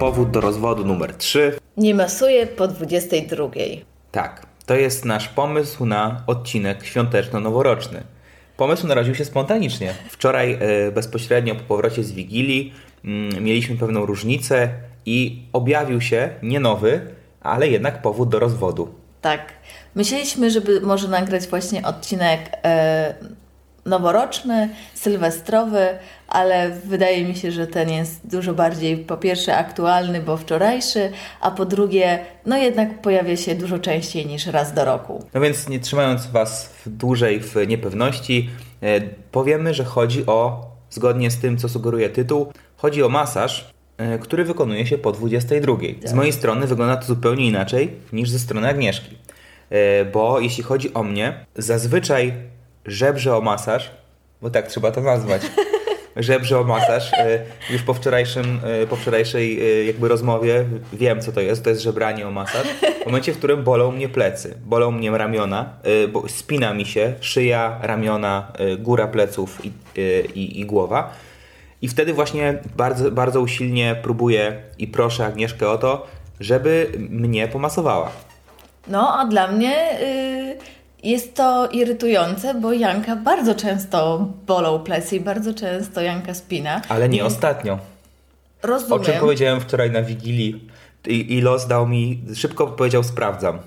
Powód do rozwodu numer 3. Nie masuje po 22. Tak, to jest nasz pomysł na odcinek świąteczno-noworoczny. Pomysł narodził się spontanicznie. Wczoraj e, bezpośrednio po powrocie z Wigilii mm, mieliśmy pewną różnicę i objawił się nie nowy, ale jednak powód do rozwodu. Tak. Myśleliśmy, żeby może nagrać właśnie odcinek e, noworoczny, sylwestrowy, ale wydaje mi się, że ten jest dużo bardziej po pierwsze aktualny, bo wczorajszy, a po drugie, no jednak pojawia się dużo częściej niż raz do roku. No więc nie trzymając Was dłużej w niepewności, e, powiemy, że chodzi o, zgodnie z tym, co sugeruje tytuł, chodzi o masaż, e, który wykonuje się po 22. Z mojej strony wygląda to zupełnie inaczej niż ze strony Agnieszki. E, bo jeśli chodzi o mnie, zazwyczaj żebrze o masaż, bo tak trzeba to nazwać. Żebrze o masaż. E, już po, wczorajszym, e, po wczorajszej e, jakby rozmowie wiem, co to jest. To jest żebranie o masaż. W momencie, w którym bolą mnie plecy, bolą mnie ramiona, bo spina mi się szyja, ramiona, góra pleców i, i, i głowa. I wtedy właśnie bardzo, bardzo usilnie próbuję i proszę Agnieszkę o to, żeby mnie pomasowała. No, a dla mnie... Yy jest to irytujące, bo Janka bardzo często bolą plecy i bardzo często Janka spina. Ale nie I... ostatnio. Rozumiem. O czym powiedziałem wczoraj na Wigilii i, i los dał mi, szybko powiedział sprawdzam.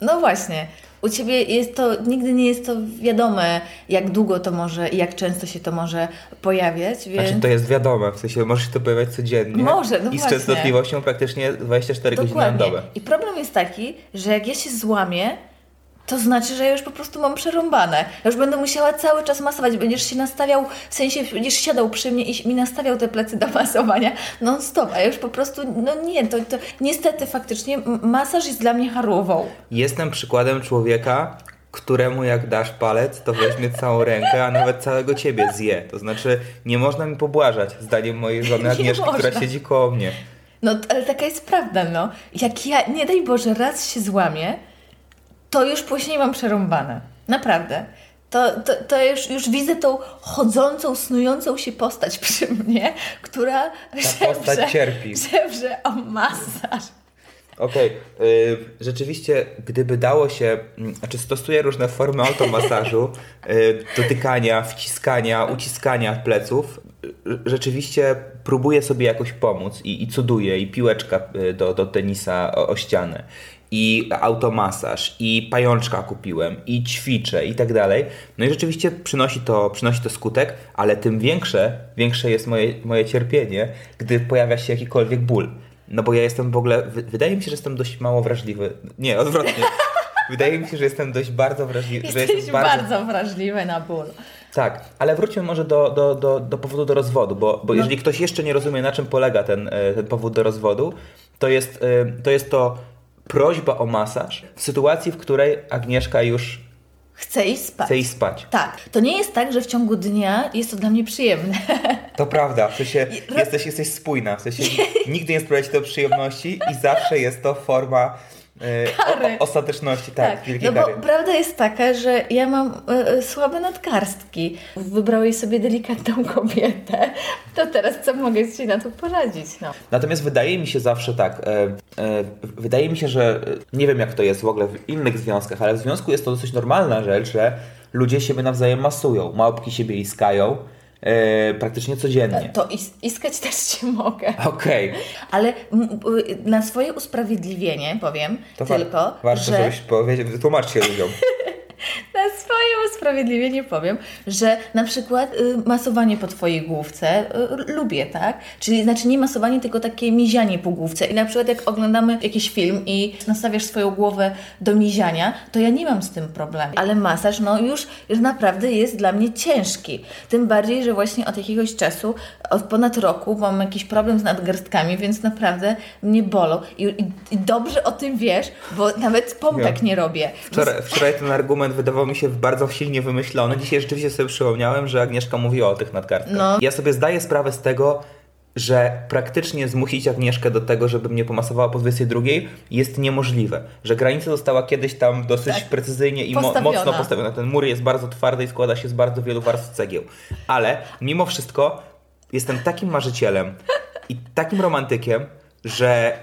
No właśnie. U Ciebie jest to, nigdy nie jest to wiadome, jak długo to może i jak często się to może pojawiać, więc... Znaczy to jest wiadome, w sensie może się to pojawiać codziennie. Może, no I z właśnie. częstotliwością praktycznie 24 Dokładnie. godziny na dobę. I problem jest taki, że jak ja się złamię, to znaczy, że ja już po prostu mam przerąbane. Ja już będę musiała cały czas masować. Będziesz się nastawiał, w sensie będziesz siadał przy mnie i mi nastawiał te plecy do masowania non stop, a ja już po prostu, no nie, to, to niestety faktycznie masaż jest dla mnie harową. Jestem przykładem człowieka, któremu jak dasz palec, to weźmie całą rękę, a nawet całego ciebie zje. To znaczy, nie można mi pobłażać, zdaniem mojej żony Agnieszki, która siedzi koło mnie. No, ale taka jest prawda, no. Jak ja, nie daj Boże, raz się złamię, to już później mam przerąbane. Naprawdę. To, to, to już, już widzę tą chodzącą, snującą się postać przy mnie, która Ta postać cierpi. żebrze o masaż. Okej, okay. rzeczywiście, gdyby dało się, mm, znaczy stosuję różne formy automasażu, yy, dotykania, wciskania, uciskania pleców. Rzeczywiście próbuję sobie jakoś pomóc i, i cuduję, i piłeczka y, do, do tenisa o, o ścianę i automasaż, i pajączka kupiłem, i ćwiczę, i tak dalej. No i rzeczywiście przynosi to, przynosi to skutek, ale tym większe, większe jest moje, moje cierpienie, gdy pojawia się jakikolwiek ból. No bo ja jestem w ogóle, wydaje mi się, że jestem dość mało wrażliwy. Nie, odwrotnie. Wydaje mi się, że jestem dość bardzo wrażliwy. Jesteś jestem bardzo... bardzo wrażliwy na ból. Tak, ale wróćmy może do, do, do, do powodu do rozwodu, bo, bo no. jeżeli ktoś jeszcze nie rozumie, na czym polega ten, e, ten powód do rozwodu, to jest e, to, jest to prośba o masaż w sytuacji, w której Agnieszka już Chce iść spać. Chce iść spać. Tak. To nie jest tak, że w ciągu dnia jest to dla mnie przyjemne. To prawda. W sensie jesteś, jesteś spójna. W sensie nigdy nie sprawia ci to przyjemności i zawsze jest to forma kary. O, ostateczności, tak. tak. no bo kary. prawda jest taka, że ja mam y, słabe nadkarstki. Wybrałeś sobie delikatną kobietę, to teraz co mogę Ci na to poradzić? No. Natomiast wydaje mi się zawsze tak, e, e, wydaje mi się, że nie wiem jak to jest w ogóle w innych związkach, ale w związku jest to dosyć normalna rzecz, że ludzie siebie nawzajem masują, małpki siebie iskają, e, praktycznie codziennie. To is iskać też Cię mogę. Okej. Okay. Ale na swoje usprawiedliwienie powiem to tylko, Ważne, że... żebyś powiedział, wytłumaczcie ludziom. na swoje usprawiedliwienie powiem, że na przykład y, masowanie po twojej główce y, lubię, tak? Czyli znaczy nie masowanie, tylko takie mizianie po główce. I na przykład jak oglądamy jakiś film i nastawiasz swoją głowę do miziania, to ja nie mam z tym problemu. Ale masaż, no już, już naprawdę jest dla mnie ciężki. Tym bardziej, że właśnie od jakiegoś czasu, od ponad roku mam jakiś problem z nadgarstkami, więc naprawdę mnie bolą. I, i, i dobrze o tym wiesz, bo nawet pompek Nie. nie robię. Wczoraj, wczoraj ten argument wydawał mi się bardzo silnie wymyślony. Dzisiaj rzeczywiście sobie przypomniałem, że Agnieszka mówiła o tych nadgarstkach. No. Ja sobie zdaję sprawę z tego, że praktycznie zmusić Agnieszkę do tego, żeby mnie pomasowała po 22 jest niemożliwe. Że granica została kiedyś tam dosyć Tak. precyzyjnie i mo- mocno postawiona. Ten mur jest bardzo twardy i składa się z bardzo wielu warstw cegieł. Ale mimo wszystko jestem takim marzycielem i takim romantykiem, że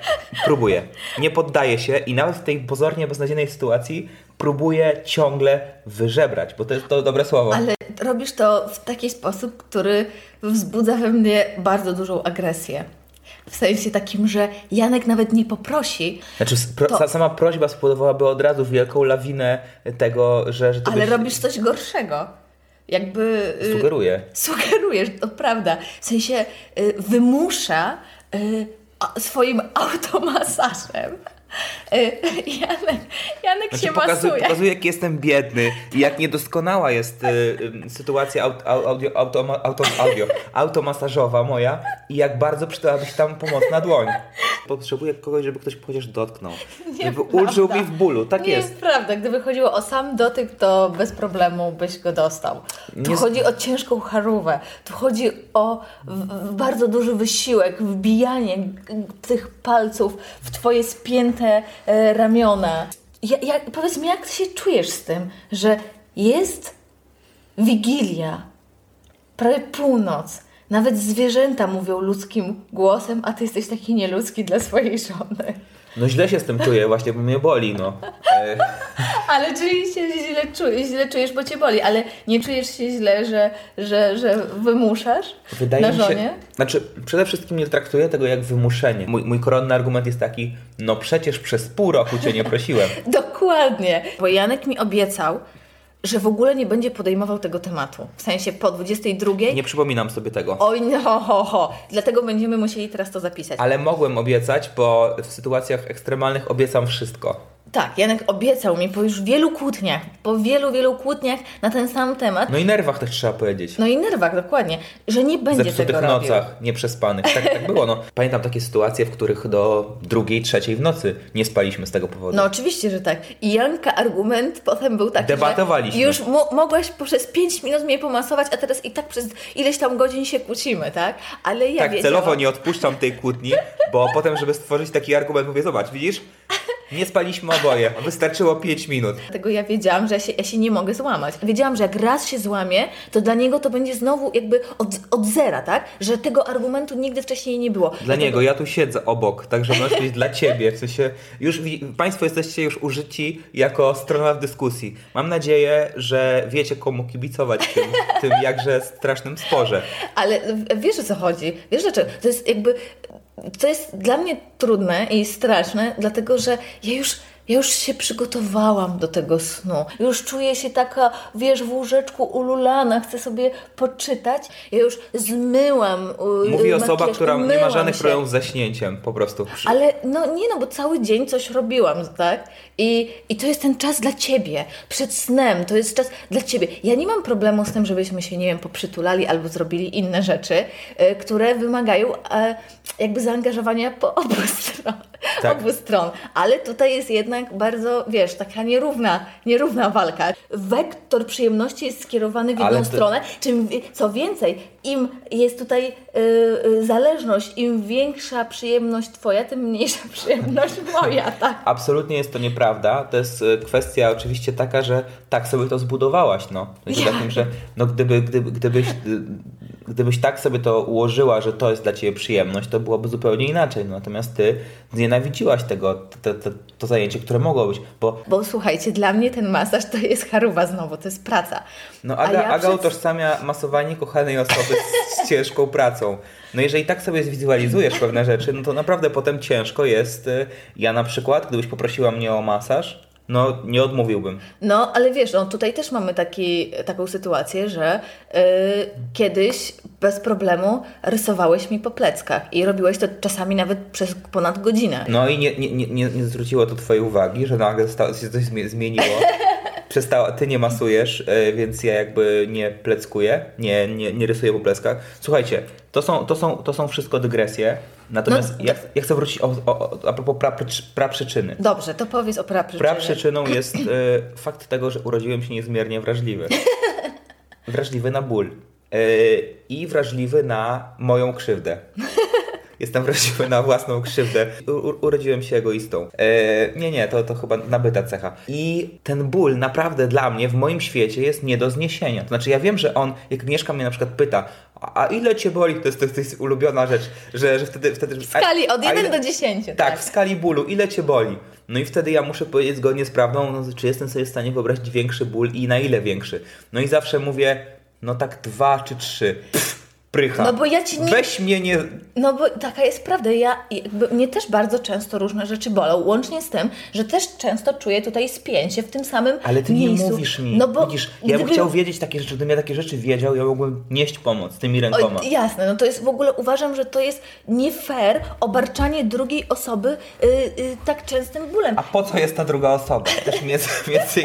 próbuję. Nie poddaję się i nawet w tej pozornie beznadziejnej sytuacji próbuję ciągle wyżebrać, bo to jest to dobre słowo. Ale robisz to w taki sposób, który wzbudza we mnie bardzo dużą agresję. W sensie takim, że Janek nawet nie poprosi, Znaczy, pro, To- sa- sama prośba spowodowałaby od razu wielką lawinę tego, że, że ale byś robisz coś gorszego. Jakby. y, sugeruje. Sugerujesz, to prawda. W sensie y, wymusza y, swoim automasażem. Y, Janek, Janek Znaczy, się pokazuje, masuje. pokazuje, jak jestem biedny i jak niedoskonała jest y, y, sytuacja aut, au- audio, auto, auto, audio, automasażowa moja i jak bardzo przydałaby się tam pomocna dłoń. Potrzebuję kogoś, żeby ktoś chociaż dotknął. Żeby Nieprawda. ulżył mi w bólu. Tak nie jest. jest prawda. Gdyby chodziło o sam dotyk, to bez problemu byś go dostał. Tu Nie- chodzi o ciężką charówę. Tu chodzi o bardzo duży wysiłek, wbijanie tych palców w twoje spięte e, ramiona. Ja, ja, powiedz mi, jak ty się czujesz z tym, że jest Wigilia, prawie północ. Nawet zwierzęta mówią ludzkim głosem, a ty jesteś taki nieludzki dla swojej żony. No źle się z tym czuję właśnie, bo mnie boli, no. Ale czyli się źle, czujesz, źle czujesz, bo cię boli, ale nie czujesz się źle, że, że, że wymuszasz Wydaje na mi się, żonie? znaczy przede wszystkim nie traktuję tego jak wymuszenie. Mój, mój koronny argument jest taki, no przecież przez pół roku cię nie prosiłem. Dokładnie. Bo Janek mi obiecał, że w ogóle nie będzie podejmował tego tematu. W sensie po 22. Nie przypominam sobie tego. Oj, no, ho, ho. Dlatego będziemy musieli teraz to zapisać. Ale mogłem obiecać, bo w sytuacjach ekstremalnych obiecam wszystko. Tak, Janek obiecał mi po już wielu kłótniach, po wielu, wielu kłótniach na ten sam temat, No i nerwach też trzeba powiedzieć. no i nerwach dokładnie, że nie będzie Zepsutych tego robił. nocach, nieprzespanych. Tak, tak było. No. Pamiętam takie sytuacje, w których do drugiej, trzeciej w nocy nie spaliśmy z tego powodu. No oczywiście, że tak. I Janka argument potem był taki, Debatowaliśmy. że już mo- mogłaś poprzez 5 minut mnie pomasować, a teraz i tak przez ileś tam godzin się kłócimy, tak? Ale ja tak, wiedziałam... celowo nie odpuszczam tej kłótni, bo potem, żeby stworzyć taki argument, mówię, zobacz, widzisz? Nie spaliśmy oboje, wystarczyło 5 minut. Dlatego ja wiedziałam, że ja się, ja się nie mogę złamać. Wiedziałam, że jak raz się złamie, to dla niego to będzie znowu jakby od, od zera, tak? Że tego argumentu nigdy wcześniej nie było. Dla niego, ja tu siedzę obok, także może być dla ciebie. W sensie, już Państwo jesteście już użyci jako strona w dyskusji. Mam nadzieję, że wiecie, komu kibicować w tym, tym jakże strasznym sporze. Ale wiesz o co chodzi? Wiesz dlaczego? To jest jakby. To jest dla mnie trudne i straszne, dlatego że ja już. Ja już się przygotowałam do tego snu. Już czuję się taka, wiesz, w łóżeczku ululana, chcę sobie poczytać. Ja już zmyłam. u- Mówi osoba, która nie ma żadnych problemów z zaśnięciem, po prostu. Ale no nie no, bo cały dzień coś robiłam, tak? I, I to jest ten czas dla ciebie. Przed snem to jest czas dla ciebie. Ja nie mam problemu z tym, żebyśmy się, nie wiem, poprzytulali albo zrobili inne rzeczy, y, które wymagają e, jakby zaangażowania po obu stron. Tak. Obu stron. Ale tutaj jest jednak bardzo, wiesz, taka nierówna, nierówna walka. Wektor przyjemności jest skierowany w jedną Ale stronę. Czym, co więcej, im jest tutaj y, y, zależność, im większa przyjemność twoja, tym mniejsza przyjemność moja, tak? Absolutnie jest to nieprawda. To jest e, kwestia oczywiście taka, że tak sobie to zbudowałaś. No. Ja. takim, że no, gdyby, gdyby, gdybyś, y, gdybyś tak sobie to ułożyła, że to jest dla ciebie przyjemność, to byłoby zupełnie inaczej. Natomiast ty znienawidziłaś tego, te, te, to zajęcie, które mogło być, bo Bo słuchajcie, dla mnie ten masaż to jest charuba znowu, to jest praca. No A Aga, ja Aga przed- utożsamia masowanie kochanej osoby z, z ciężką pracą. No jeżeli tak sobie zwizualizujesz pewne rzeczy, no to naprawdę potem ciężko jest. y, Ja na przykład, gdybyś poprosiła mnie o masaż, no nie odmówiłbym. No, ale wiesz, no, tutaj też mamy taki, taką sytuację, że y, kiedyś bez problemu rysowałeś mi po pleckach i robiłeś to czasami nawet przez ponad godzinę. No i nie, nie, nie, nie zwróciło to twojej uwagi, że nagle się coś zmie- zmieniło. Przestała, ty nie masujesz, e, więc ja jakby nie pleckuję, nie, nie, nie rysuję po pleckach. Słuchajcie, to są, to są, to są wszystko dygresje. Natomiast No, ja, ja chcę wrócić o, o, a propos pra, praprzyczyny. Dobrze, to powiedz o praprzyczynie. Praprzyczyną jest e, fakt tego, że urodziłem się niezmiernie wrażliwy. Wrażliwy na ból. E, I wrażliwy na moją krzywdę. Jestem wrażliwy na własną krzywdę. U, urodziłem się egoistą. E, nie, nie, to, to chyba nabyta cecha. I ten ból naprawdę dla mnie w moim świecie jest nie do zniesienia. To znaczy, ja wiem, że on, jak Mieszka mnie na przykład pyta, a, ile cię boli? To jest, to jest, ulubiona rzecz, że, że wtedy. wtedy W skali od a 1 ile- do 10. tak, w skali bólu, ile cię boli? No i wtedy ja muszę powiedzieć zgodnie z prawdą, no, czy jestem sobie w stanie wyobrazić większy ból i na ile większy. No i zawsze mówię, no tak dwa czy trzy. Pff, prycha. No bo ja ci nie- Weź mnie nie... No bo taka jest prawda. Ja, jakby, mnie też bardzo często różne rzeczy bolą, łącznie z tym, że też często czuję tutaj spięcie w tym samym Ale ty miejscu. nie mówisz mi. No bo Widzisz, ja bym gdyby- chciał wiedzieć takie rzeczy, gdybym ja takie rzeczy wiedział, ja mógłbym nieść pomoc tymi rękoma. Oj, jasne, no to jest w ogóle uważam, że to jest nie fair obarczanie drugiej osoby y, y, tak częstym bólem. A po co jest ta druga osoba? Też między, między,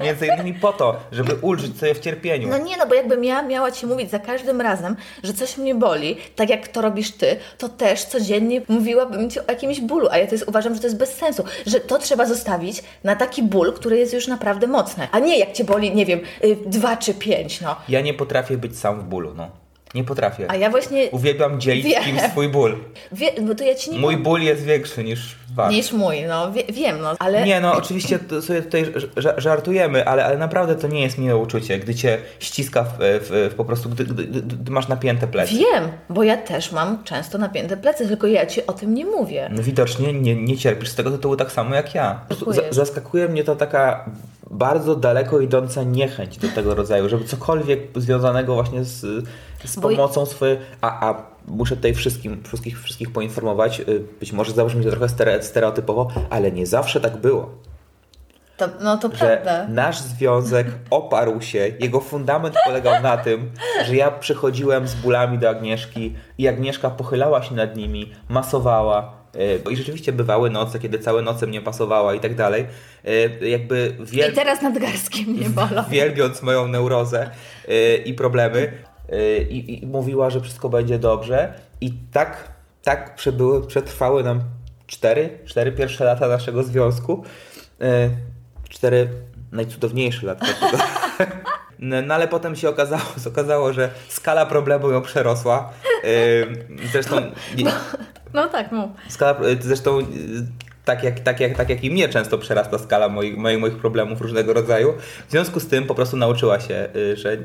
między innymi po to, żeby ulżyć sobie w cierpieniu. No nie, no bo jakbym ja miała Ci mówić za każdym razem, że coś mnie boli, tak jak to robisz Ty, to też codziennie mówiłabym Ci o jakimś bólu, a ja to jest, uważam, że to jest bez sensu, że to trzeba zostawić na taki ból, który jest już naprawdę mocny, a nie jak Cię boli, nie wiem, y, dwa czy pięć, no. Ja nie potrafię być sam w bólu, no. Nie potrafię. A ja właśnie, Uwielbiam dzielić Wiem. z kimś swój ból. wie, bo to ja Ci nie Mój ból jest większy niż wasz. niż mój, no wie, wiem, no, ale... Nie, no oczywiście to sobie tutaj żartujemy, ale, ale naprawdę to nie jest miłe uczucie, gdy cię ściska w, w, w po prostu, gdy, gdy, gdy, masz napięte plecy. Wiem, bo ja też mam często napięte plecy, tylko ja Ci o tym nie mówię. No widocznie nie, nie cierpisz z tego tytułu tak samo jak ja. Zaskakuje mnie to taka bardzo daleko idąca niechęć do tego rodzaju, żeby cokolwiek związanego właśnie z, z pomocą swojej... A, a muszę tutaj wszystkim, wszystkich, wszystkich poinformować, y, być może zabrzmi to trochę stere- stereotypowo, ale nie zawsze tak było. To, no to że prawda. nasz związek oparł się, jego fundament polegał na tym, że ja przychodziłem z bólami do Agnieszki i Agnieszka pochylała się nad nimi, masowała. Yy, I rzeczywiście bywały noce, kiedy całe noce mnie pasowała i tak dalej. Yy, Jakby wiel... I teraz nadgarstki mnie bolą. wielbiąc moją neurozę yy, i problemy i, i mówiła, że wszystko będzie dobrze i tak, tak przebyły, przetrwały nam cztery, cztery pierwsze lata naszego związku. Cztery najcudowniejsze lata. naszego- No, no ale potem się okazało, okazało, że skala problemu ją przerosła. Zresztą nie- No tak, no. Skala, zresztą y, tak jak, tak, jak, tak jak i mnie często przerasta skala moich, moich, moich problemów różnego rodzaju. W związku z tym po prostu nauczyła się, y, że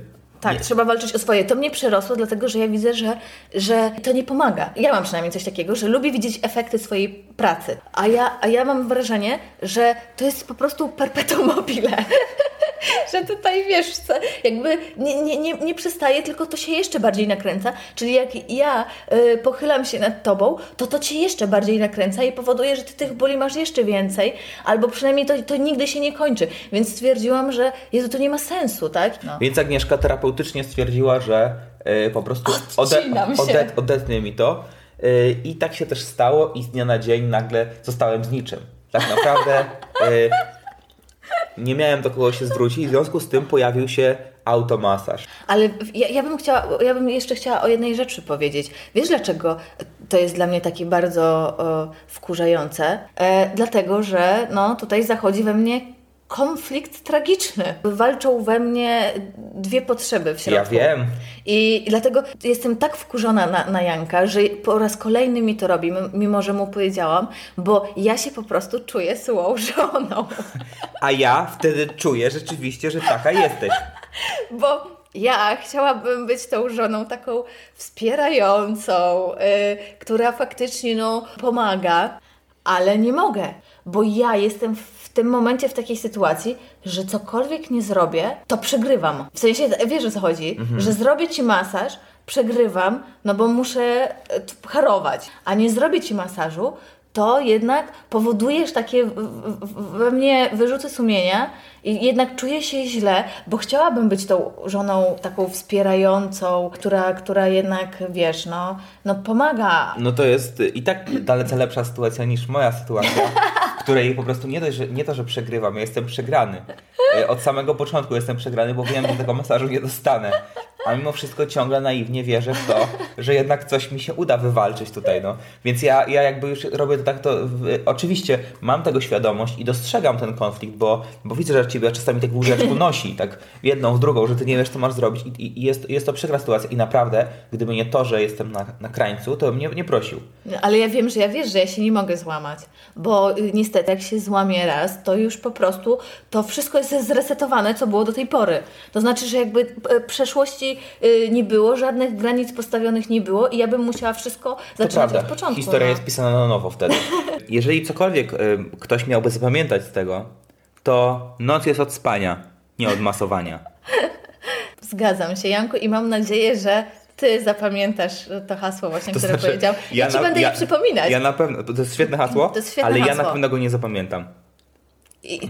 Tak, nie, trzeba walczyć o swoje. To mnie przerosło, dlatego że ja widzę, że, że to nie pomaga. Ja mam przynajmniej coś takiego, że lubię widzieć efekty swojej pracy. A ja, a ja mam wrażenie, że to jest po prostu perpetuum mobile. że tutaj wiesz, co, jakby nie, nie, nie, nie przestaje, tylko to się jeszcze bardziej nakręca. Czyli jak ja y, pochylam się nad tobą, to to cię jeszcze bardziej nakręca i powoduje, że ty tych boli masz jeszcze więcej, albo przynajmniej to, to nigdy się nie kończy. Więc stwierdziłam, że Jezu, to nie ma sensu, tak? No. Więc Agnieszka terapeutycznie stwierdziła, że y, po prostu się. ode, odetnie mi to. Y, I tak się też stało i z dnia na dzień nagle zostałem z niczym. Tak naprawdę y, nie miałem do kogo się zwrócić, w związku z tym pojawił się automasaż. Ale ja, ja bym chciała, ja bym jeszcze chciała o jednej rzeczy powiedzieć. Wiesz dlaczego to jest dla mnie takie bardzo e, wkurzające? E, dlatego, że no, tutaj zachodzi we mnie konflikt tragiczny. Walczą we mnie dwie potrzeby w środku. Ja wiem. I dlatego jestem tak wkurzona na, na Janka, że po raz kolejny mi to robi, mimo że mu powiedziałam, bo ja się po prostu czuję złą żoną. A ja wtedy czuję rzeczywiście, że taka jesteś. Bo ja chciałabym być tą żoną taką wspierającą, y, która faktycznie no, pomaga, ale nie mogę, bo ja jestem w tym momencie w takiej sytuacji, że cokolwiek nie zrobię, to przegrywam. W sensie, wiesz o co chodzi? Że zrobię ci masaż, przegrywam, no bo muszę t- harować, a nie zrobię ci masażu, to jednak powodujesz takie we mnie wyrzuty sumienia i jednak czuję się źle, bo chciałabym być tą żoną taką wspierającą, która, która jednak, wiesz, no, no pomaga. No to jest i tak dalece lepsza sytuacja niż moja sytuacja, której po prostu nie, dość, że, nie to, że przegrywam, ja jestem przegrany. Y, Od samego początku jestem przegrany, bo wiem, że tego masażu nie dostanę. A mimo wszystko ciągle naiwnie wierzę w to, że jednak coś mi się uda wywalczyć tutaj, no. Więc ja, ja jakby już robię to tak, to w, oczywiście mam tego świadomość i dostrzegam ten konflikt, bo, bo widzę, że ciebie czasami tak łóżeczku nosi, tak jedną, w drugą, że ty nie wiesz, co masz zrobić i, i- jest, jest to przykra sytuacja i naprawdę, gdyby nie to, że jestem na, na krańcu, to bym nie, nie prosił. No, Ale ja wiem, że ja wiesz, że ja się nie mogę złamać, bo y, niestety jak się złamie raz, to już po prostu to wszystko jest zresetowane, co było do tej pory. To znaczy, że jakby e, y, nie było, żadnych granic postawionych nie było i ja bym musiała wszystko zaczynać od początku. historia no. jest pisana na nowo wtedy. Jeżeli cokolwiek y, ktoś miałby zapamiętać z tego, to noc jest od spania, nie od masowania. Zgadzam się, Janku, i mam nadzieję, że Ty zapamiętasz to hasło właśnie, To które znaczy, powiedział. Ja, Ci na- będę je przypominać. Ja na pewno, to jest świetne hasło, jest świetne ale ja hasło. na pewno go nie zapamiętam.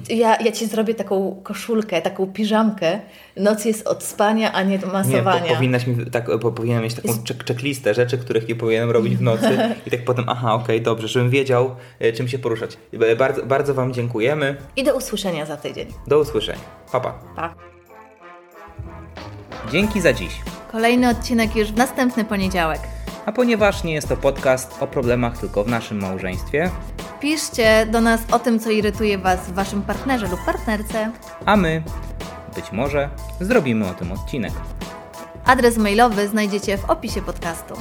Ja, ja Ci zrobię taką koszulkę, taką piżamkę. Noc jest od spania, a nie do Nie, masowania. po, powinnaś mi, tak, po, mieć taką check, checklistę rzeczy, których nie powinienem robić w nocy i tak potem, aha, okej, dobrze, żebym wiedział, e, czym się poruszać. E, Bardzo, bardzo Wam dziękujemy. I do usłyszenia za tydzień. Do usłyszenia. Pa, pa. Pa. Dzięki za dziś. Kolejny odcinek już w następny poniedziałek. A ponieważ nie jest to podcast o problemach tylko w naszym małżeństwie, Piszcie do nas o tym, co irytuje Was w Waszym partnerze lub partnerce. a my, być może, zrobimy o tym odcinek. Adres mailowy znajdziecie w opisie podcastu.